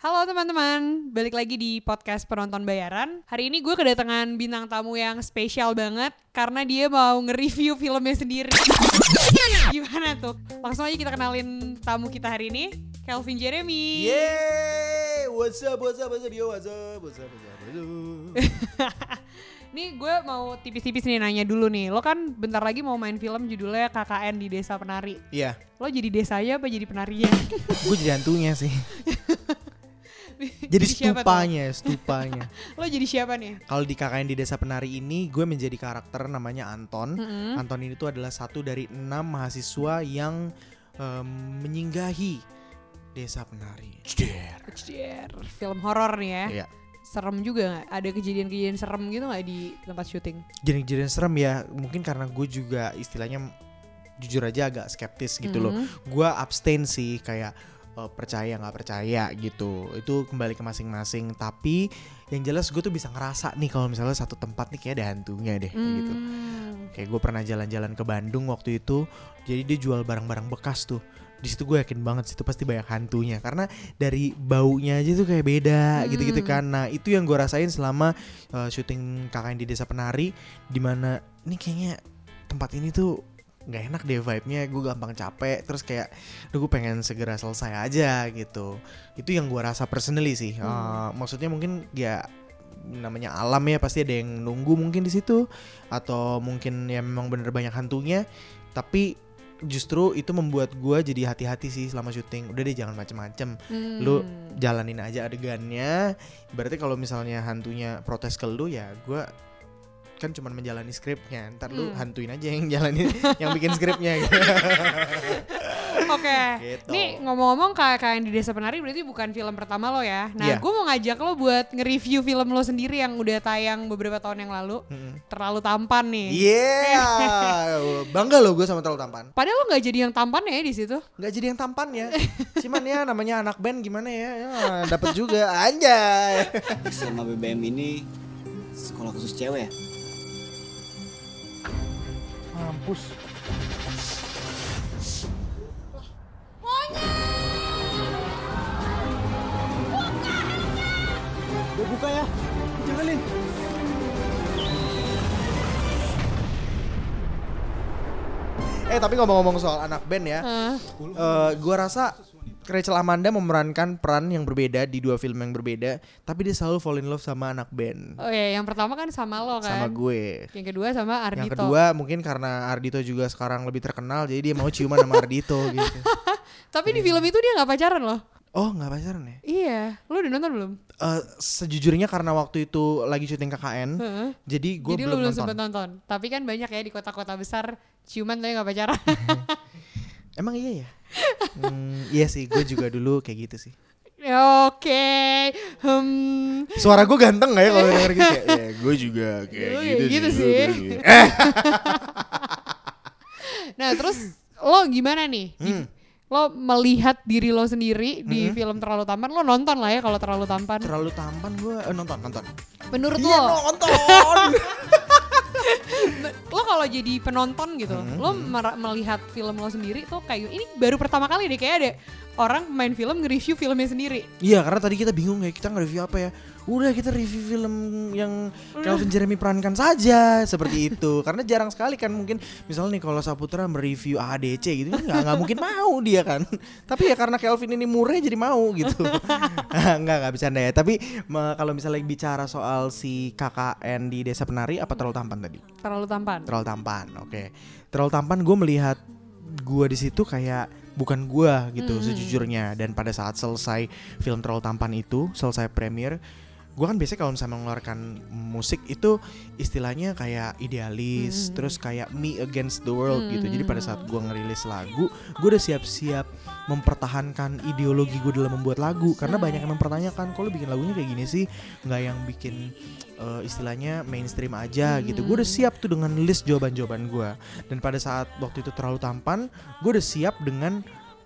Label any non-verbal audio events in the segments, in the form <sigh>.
Halo teman-teman, balik lagi di podcast penonton bayaran. Hari ini gue kedatangan bintang tamu yang spesial banget karena dia mau nge-review filmnya sendiri. Gimana tuh? Langsung aja kita kenalin tamu kita hari ini, Kelvin Jeremy. Yeay, what's up, what's up, what's up, yo, what's up, what's up, what's up, <laughs> what's up. Nih gue mau tipis-tipis nih nanya dulu nih. Lo kan bentar lagi mau main film judulnya KKN di Desa Penari. Iya, Lo jadi desanya apa jadi penarinya? gue jadi hantunya sih. <laughs> Jadi stupanya, stupanya. <laughs> Lo jadi siapa nih? Kalau di KKN di Desa Penari ini, gue menjadi karakter namanya Anton. Mm-mm. Anton ini tuh adalah satu dari enam mahasiswa yang em, menyinggahi Desa Penari. Jder. Cier, film horor nih ya. Iya. Serem juga nggak? Ada kejadian-kejadian serem gitu nggak di tempat syuting? Jadi serem ya, mungkin karena gue juga istilahnya jujur aja agak skeptis gitu loh. Mhm. gue abstain sih kayak eh, percaya nggak percaya gitu. Itu kembali ke masing-masing. Tapi yang jelas gue tuh bisa ngerasa nih kalau misalnya satu tempat nih kayak ada hantunya deh gitu. Hmm. kayak gue pernah jalan-jalan ke Bandung waktu itu jadi dia jual barang-barang bekas tuh. Di situ gue yakin banget situ pasti banyak hantunya. Karena dari baunya aja tuh kayak beda Hmm. gitu-gitu kan. Nah itu yang gue rasain selama eh, syuting KKN di Desa Penari di mana ini kayaknya tempat ini tuh nggak enak deh vibe-nya gue gampang capek terus kayak Duh gue pengen segera selesai aja gitu itu yang gue rasa personally sih Hmm. Eh, maksudnya mungkin ya namanya alam ya pasti ada yang nunggu mungkin di situ atau mungkin ya memang bener banyak hantunya tapi justru itu membuat gue jadi hati-hati sih selama syuting udah deh jangan macem-macem Hmm. lu jalanin aja adegannya berarti kalau misalnya hantunya protes ke lu ya gue kan cuma menjalani skripnya ntar lu Hmm. hantuin aja yang jalanin yang bikin skripnya gitu. <laughs> Oke. Gitu. Nih ngomong-ngomong kayak kayak di Desa Penari berarti bukan film pertama lo ya. Nah, Iya. gue mau ngajak lo buat nge-review film lo sendiri yang udah tayang beberapa tahun yang lalu. Mm-mm. Terlalu tampan nih. Iya, <laughs> bangga loh gue sama terlalu tampan. Padahal lo nggak jadi yang tampan ya di situ. Nggak jadi yang tampan ya, <laughs> cuman ya namanya anak band gimana ya, ya dapat juga anjay. selama BBM ini sekolah khusus cewek ya? Mampus. Gue buka ya, janganin. Eh tapi ngomong-ngomong soal anak band ya, Hah? eh gua rasa Rachel Amanda memerankan peran yang berbeda di dua film yang berbeda, tapi dia selalu fall in love sama anak band, Oh iya, yang pertama kan sama lo kan. sama gue. Yang kedua sama Ardito. Yang kedua mungkin karena Ardito juga sekarang lebih terkenal, jadi dia mau ciuman sama Ardito <laughs> gitu. Tapi di film itu dia nggak pacaran loh. Oh nggak pacaran ya? Iya, lo udah nonton belum? Eh, sejujurnya karena waktu itu lagi syuting KKN, Heeh. jadi gue belum, belum nonton. sempet nonton. Tapi kan banyak ya di kota-kota besar ciuman tapi nggak pacaran. <laughs> Emang iya ya? Hmm, iya sih, gue juga dulu kayak gitu sih. Oke, hmm, Suara gue ganteng gak ya kalau denger gitu? Kayak, ya, <laughs> gue juga kayak Lu gitu, kayak gitu sih. sih. juga. Eh, Nah terus lo gimana nih? Hmm. Lo melihat diri lo sendiri di film terlalu tampan, lo nonton lah ya kalau terlalu tampan. terlalu tampan gue eh, nonton nonton. Menurut Iya lo, nonton. <laughs> lo kalau jadi penonton gitu, Hmm, lo melihat film lo sendiri tuh kayak ini baru pertama kali deh kayak ada orang main film nge-review filmnya sendiri. Iya karena tadi kita bingung ya kita nge-review apa ya. Udah kita review film yang Calvin Jeremy perankan saja seperti <laughs> itu. Karena jarang sekali kan mungkin misalnya nih kalau Saputra mereview ADC gitu kan nggak nggak mungkin mau dia kan. <laughs> Tapi ya karena Calvin ini murah jadi mau gitu. <laughs> nggak nggak bercanda ya. Tapi kalau misalnya bicara soal si KKN di Desa Penari apa terlalu tampan tadi? Terlalu tampan. Terlalu tampan. Oke. Terlalu tampan gue melihat gue di situ kayak bukan gua gitu Hmm. sejujurnya dan pada saat selesai film terlalu tampan itu selesai premier gue kan biasanya kalau misalnya mengeluarkan musik itu istilahnya kayak idealis Hmm. terus kayak me against the world gitu jadi pada Hmm. saat gue ngerilis lagu gue udah siap-siap mempertahankan ideologi gue dalam membuat lagu karena Hmm. banyak yang mempertanyakan kalau bikin lagunya kayak gini sih nggak yang bikin eh, istilahnya mainstream aja gitu gue udah Hmm. siap tuh dengan list jawaban-jawaban gue dan pada saat waktu itu terlalu tampan gue udah siap dengan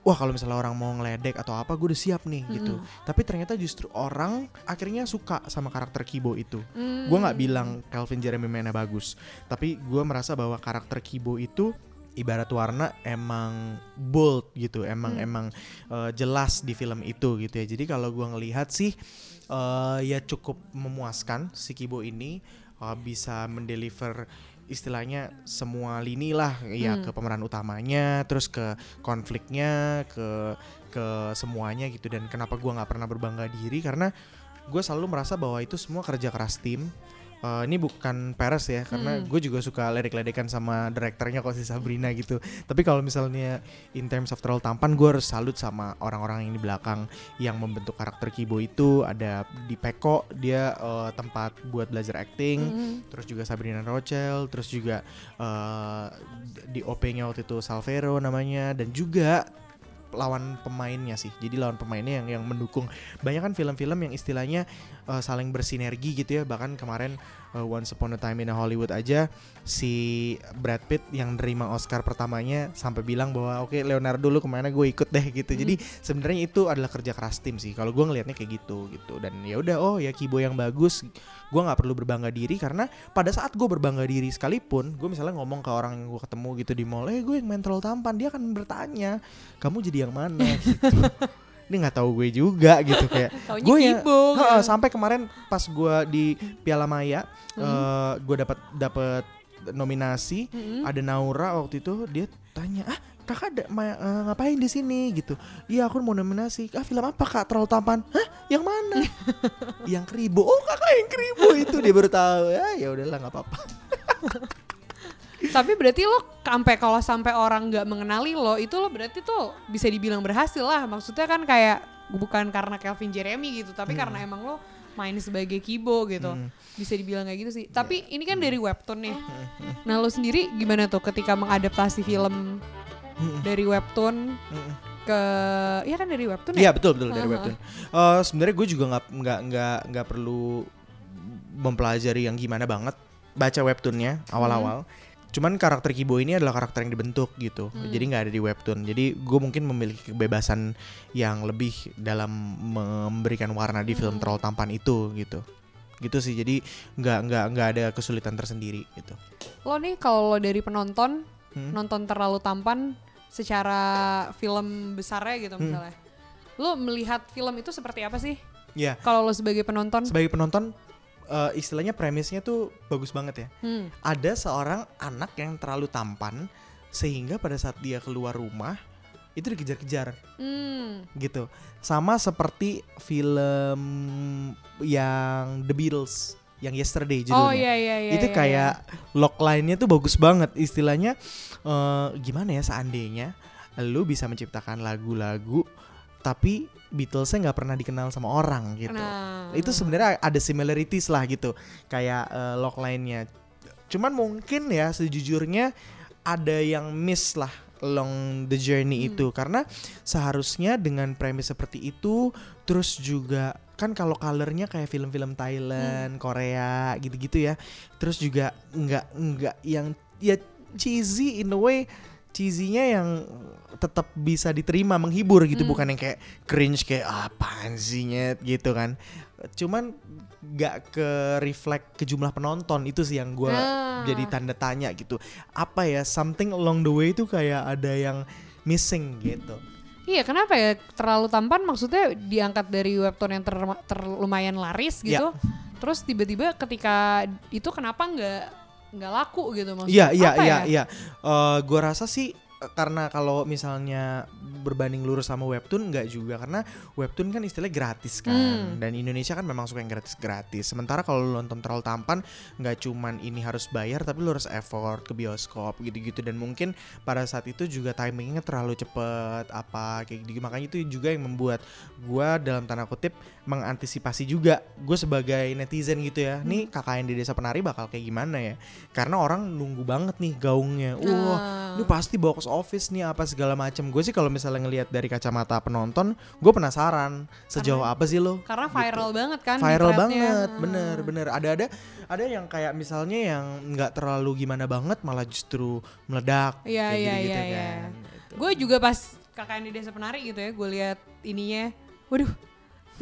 wah kalau misalnya orang mau ngeledek atau apa gue udah siap nih gitu Mm-mm. tapi ternyata justru orang akhirnya suka sama karakter Kibo itu Hmm. gue nggak bilang Calvin Jeremy mainnya bagus tapi gue merasa bahwa karakter Kibo itu ibarat warna emang bold gitu, emang Hmm. emang eh, jelas di film itu gitu ya. Jadi kalau gua ngelihat sih eh, ya cukup memuaskan si Kibo ini eh, bisa mendeliver istilahnya semua lini lah ya Hmm. ke pemeran utamanya, terus ke konfliknya, ke ke semuanya gitu dan kenapa gua nggak pernah berbangga diri karena gue selalu merasa bahwa itu semua kerja keras tim. Eh, ini bukan peres ya karena Hmm. gue juga suka ledek-ledekan sama direkturnya kok si Sabrina gitu. Tapi kalau misalnya in terms of terlalu tampan gue harus salut sama orang-orang yang di belakang yang membentuk karakter Kibo itu ada di Peko dia eh, tempat buat belajar acting Mm-mm. terus juga Sabrina Rochel, terus juga eh, di OP-nya waktu itu Salvero namanya dan juga lawan pemainnya sih. Jadi lawan pemainnya yang yang mendukung. Banyak kan film-film yang istilahnya eh, saling bersinergi gitu ya. Bahkan kemarin eh, Once Upon a Time in Hollywood aja si Brad Pitt yang nerima Oscar pertamanya sampai bilang bahwa oke Leonardo lu ke mana gue ikut deh gitu. Jadi sebenarnya itu adalah kerja keras tim sih. Kalau gue ngelihatnya kayak gitu gitu. Dan ya udah oh ya Kibo yang bagus. Gue nggak perlu berbangga diri karena pada saat gue berbangga diri sekalipun, gue misalnya ngomong ke orang yang gue ketemu gitu di mall, eh gue yang terlalu tampan, dia akan bertanya, kamu jadi yang mana? gitu. <laughs> Ini nggak tahu gue juga <laughs> gitu kayak gue ya gitu. sampai kemarin pas gue di Piala Maya, Hmm. gue dapat dapat nominasi, Mm-mm. ada Naura waktu itu dia tanya ah kakak ada ma- eh, ngapain di sini? Gitu. Iya aku mau nominasi. Ah film apa kak? Terlalu tampan. Hah? Yang mana? <laughs> Yang kribo. Oh kakak yang kribo itu dia baru tahu. Ya ya udahlah nggak apa-apa <laughs> Tapi berarti lo sampai kalau sampai orang nggak mengenali lo itu lo berarti tuh bisa dibilang berhasil lah. Maksudnya kan kayak bukan karena Kelvin Jeremy gitu, tapi karena emang lo main sebagai Kibo gitu. Hmm. Bisa dibilang kayak gitu sih. Tapi ini kan dari webtoon nih. Nah, lo sendiri gimana tuh ketika mengadaptasi film dari webtoon ke ya kan dari webtoon Iya ya? betul betul dari Aha. webtoon. Eh, Sebenarnya gue juga nggak nggak nggak nggak perlu mempelajari yang gimana banget baca webtoonnya awal-awal. Cuman karakter Kibo ini adalah karakter yang dibentuk gitu. Hmm. Jadi nggak ada di webtoon. Jadi gue mungkin memiliki kebebasan yang lebih dalam memberikan warna di film Hmm. terlalu tampan itu gitu. Gitu sih. Jadi nggak nggak nggak ada kesulitan tersendiri gitu. Lo nih kalau lo dari penonton Hmm. nonton terlalu tampan secara film besarnya gitu Hmm. misalnya. Lo melihat film itu seperti apa sih? Ya Kalau lo sebagai penonton? sebagai penonton eh, istilahnya premisnya tuh bagus banget ya. Hmm. ada seorang anak yang terlalu tampan sehingga pada saat dia keluar rumah itu dikejar-kejar Hmm. gitu. Sama seperti film yang The Beatles yang Yesterday judulnya. Oh iya iya iya. itu iya, kayak lock line-nya tuh bagus banget istilahnya eh, gimana ya seandainya lu bisa menciptakan lagu-lagu tapi Beatlesnya nggak pernah dikenal sama orang gitu Nah. itu sebenarnya ada similarities lah gitu kayak eh, log line-nya cuman mungkin ya sejujurnya ada yang miss lah along the journey Hmm. itu karena seharusnya dengan premis seperti itu terus juga kan kalau colornya kayak film-film Hmm. Thailand Korea gitu-gitu ya terus juga nggak nggak yang ya cheesy in a way cheesy-nya yang tetap bisa diterima menghibur gitu Hmm. bukan yang kayak cringe kayak apaan sih nyet gitu kan cuman nggak ke reflect ke jumlah penonton itu sih yang gue Ah. jadi tanda tanya gitu apa ya something along the way itu kayak ada yang missing gitu Iya, kenapa ya terlalu tampan maksudnya diangkat dari webtoon yang ter, ter- lumayan laris gitu. Ya. Terus tiba-tiba ketika itu kenapa nggak nggak laku gitu Iya maksudnya? iya Apa iya ya? iya. Eh, gua rasa sih karena kalau misalnya berbanding lurus sama webtoon nggak juga. Karena webtoon kan istilahnya gratis kan. Hmm. dan Indonesia kan memang suka yang gratis-gratis. Sementara kalau lu nonton terlalu tampan nggak cuman ini harus bayar tapi lu harus effort ke bioskop gitu-gitu. Dan mungkin pada saat itu juga timingnya terlalu cepet apa kayak gitu. Makanya itu juga yang membuat gua dalam tanda kutip mengantisipasi juga gue sebagai netizen gitu ya. Nih KKN di desa penari bakal kayak gimana ya? Karena orang nunggu banget nih gaungnya. Wah Ah. ini pasti box office nih apa segala macam gue sih kalau misalnya ngelihat dari kacamata penonton gue penasaran sejauh Karena- apa sih lo Karena viral banget kan viral banget Ah. bener bener ada ada ada yang kayak misalnya yang nggak terlalu gimana banget malah justru meledak Iya kayak iya gitu-gitu iya iya. kan Gitu. Gue juga pas KKN di Desa Penari gitu ya, gue lihat ininya, waduh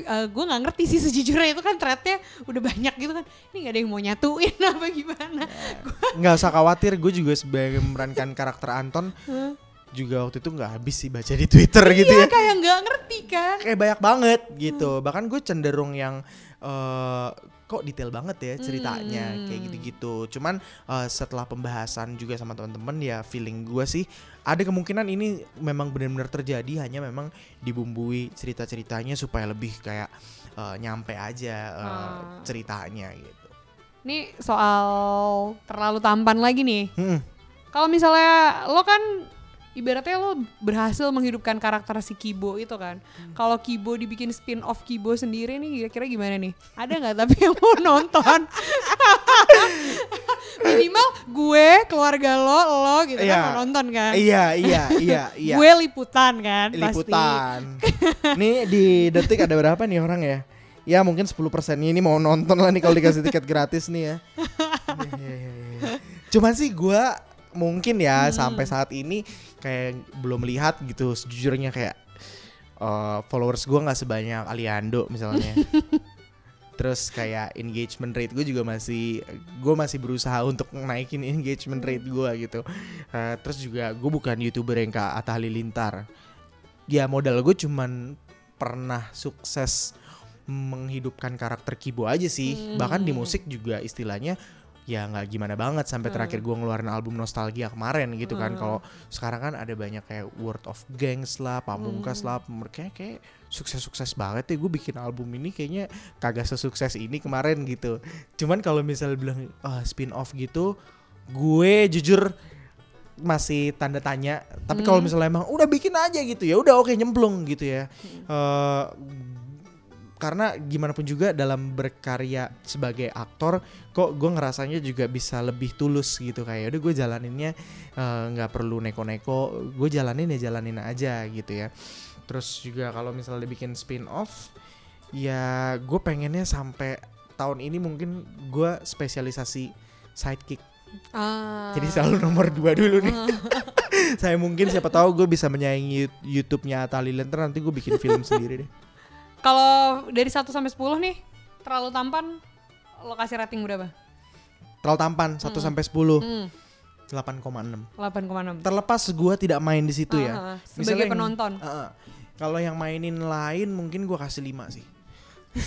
gue nggak ngerti sih sejujurnya itu kan threadnya udah banyak gitu kan. Ini nggak ada yang mau nyatuin <laughs> apa gimana. Nggak usah khawatir gue juga sebagai memerankan karakter Anton juga waktu itu nggak habis sih baca di Twitter gitu iya ya. kayak nggak ngerti kan. Kayak banyak banget gitu. Bahkan gue cenderung yang eh, kok detail banget ya ceritanya Hmm. kayak gitu-gitu cuman eh, setelah pembahasan juga sama teman-teman ya feeling gue sih ada kemungkinan ini memang benar-benar terjadi hanya memang dibumbui cerita-ceritanya supaya lebih kayak eh, nyampe aja eh, Ah. ceritanya gitu Nih soal terlalu tampan lagi nih. Hmm. Kalau misalnya lo kan ibaratnya lo berhasil menghidupkan karakter si Kibo itu kan. Kalau Kibo dibikin spin off Kibo sendiri nih kira-kira gimana nih? Ada nggak tapi yang mau nonton? <laughs> Minimal gue, keluarga lo, lo gitu kan Iya. mau nonton kan. iya iya iya <laughs> iya Gue liputan kan pasti. liputan. nih di detik ada berapa nih orang ya? Ya mungkin 10 persennya ini mau nonton lah nih kalau dikasih tiket gratis nih ya. <laughs> Iya, iya, iya. Cuman sih gua mungkin ya Hmm. sampai saat ini kayak belum melihat gitu sejujurnya kayak eh, followers gua nggak sebanyak Aliando misalnya. <laughs> Terus kayak engagement rate gue juga masih gue masih berusaha untuk naikin engagement rate gue gitu. Eh, terus juga gue bukan youtuber yang kayak Atta Halilintar. Ya modal gue cuman pernah sukses menghidupkan karakter Kibo aja sih. Hmm. Bahkan di musik juga istilahnya ya nggak gimana banget sampai Hmm. terakhir gue ngeluarin album nostalgia kemarin gitu kan. Hmm. Kalau sekarang kan ada banyak kayak Word of Gangs lah, Pamungkas Hmm. lah, mereka kayak sukses-sukses banget ya gue bikin album ini kayaknya kagak sesukses ini kemarin gitu. Cuman kalau misalnya bilang ah, spin off gitu, gue jujur masih tanda tanya. Tapi kalau Hmm. misalnya emang udah bikin aja gitu ya, udah oke nyemplung gitu ya. Eh, karena gimana pun juga dalam berkarya sebagai aktor kok gue ngerasanya juga bisa lebih tulus gitu kayak udah gue jalaninnya eh, nggak perlu neko-neko gue jalanin ya jalanin aja gitu ya. Terus juga kalau misalnya bikin spin off ya gue pengennya sampai tahun ini mungkin gue spesialisasi sidekick. Ah. jadi selalu nomor dua dulu nih. <laughs> Saya mungkin siapa tahu gue bisa menyaingi Yout- YouTube-nya Atta Halilintar nanti gue bikin film sendiri deh Kalau dari 1 sampai 10 nih, terlalu tampan lo kasih rating berapa? terlalu tampan 1 sampai 10 Hmm, 8,6 8,6. terlepas gue tidak main di situ ya ah, Misalnya sebagai yang- penonton. Ah. kalau yang mainin lain mungkin gue kasih 5 sih <laughs>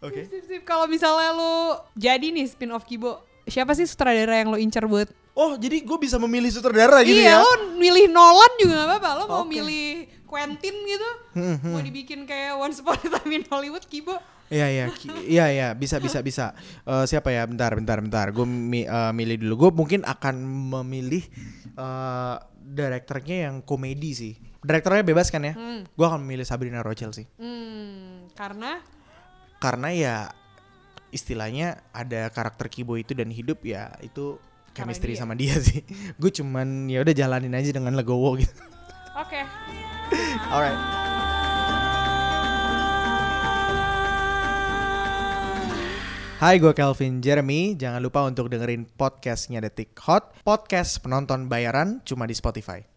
oke Sip, sip. Kalau misalnya lo jadi nih spin off Kibo, siapa sih sutradara yang lo incer buat? oh jadi gue bisa memilih sutradara gitu iya, ya lo milih Nolan juga gak apa-apa. Lo mau Oke. milih Quentin gitu, Hmm, hmm. mau dibikin kayak Once Upon a Time in Hollywood Kibo. Iya iya iya iya bisa bisa bisa. Eh, siapa ya? Bentar bentar bentar. Gue milih dulu. Gue mungkin akan memilih eh direkturnya yang komedi sih. Direkturnya bebas kan ya? Hmm. Gue akan memilih Sabrina Rochel sih. Hmm, karena Karena ya istilahnya ada karakter Kibo itu dan hidup ya itu chemistry dia. sama dia <laughs> sih. Gue cuman ya udah jalanin aja dengan legowo gitu. oke. <laughs> Alright. Hai, gue Kelvin Jeremy. Jangan lupa untuk dengerin podcastnya Detik Hot, podcast penonton bayaran cuma di Spotify.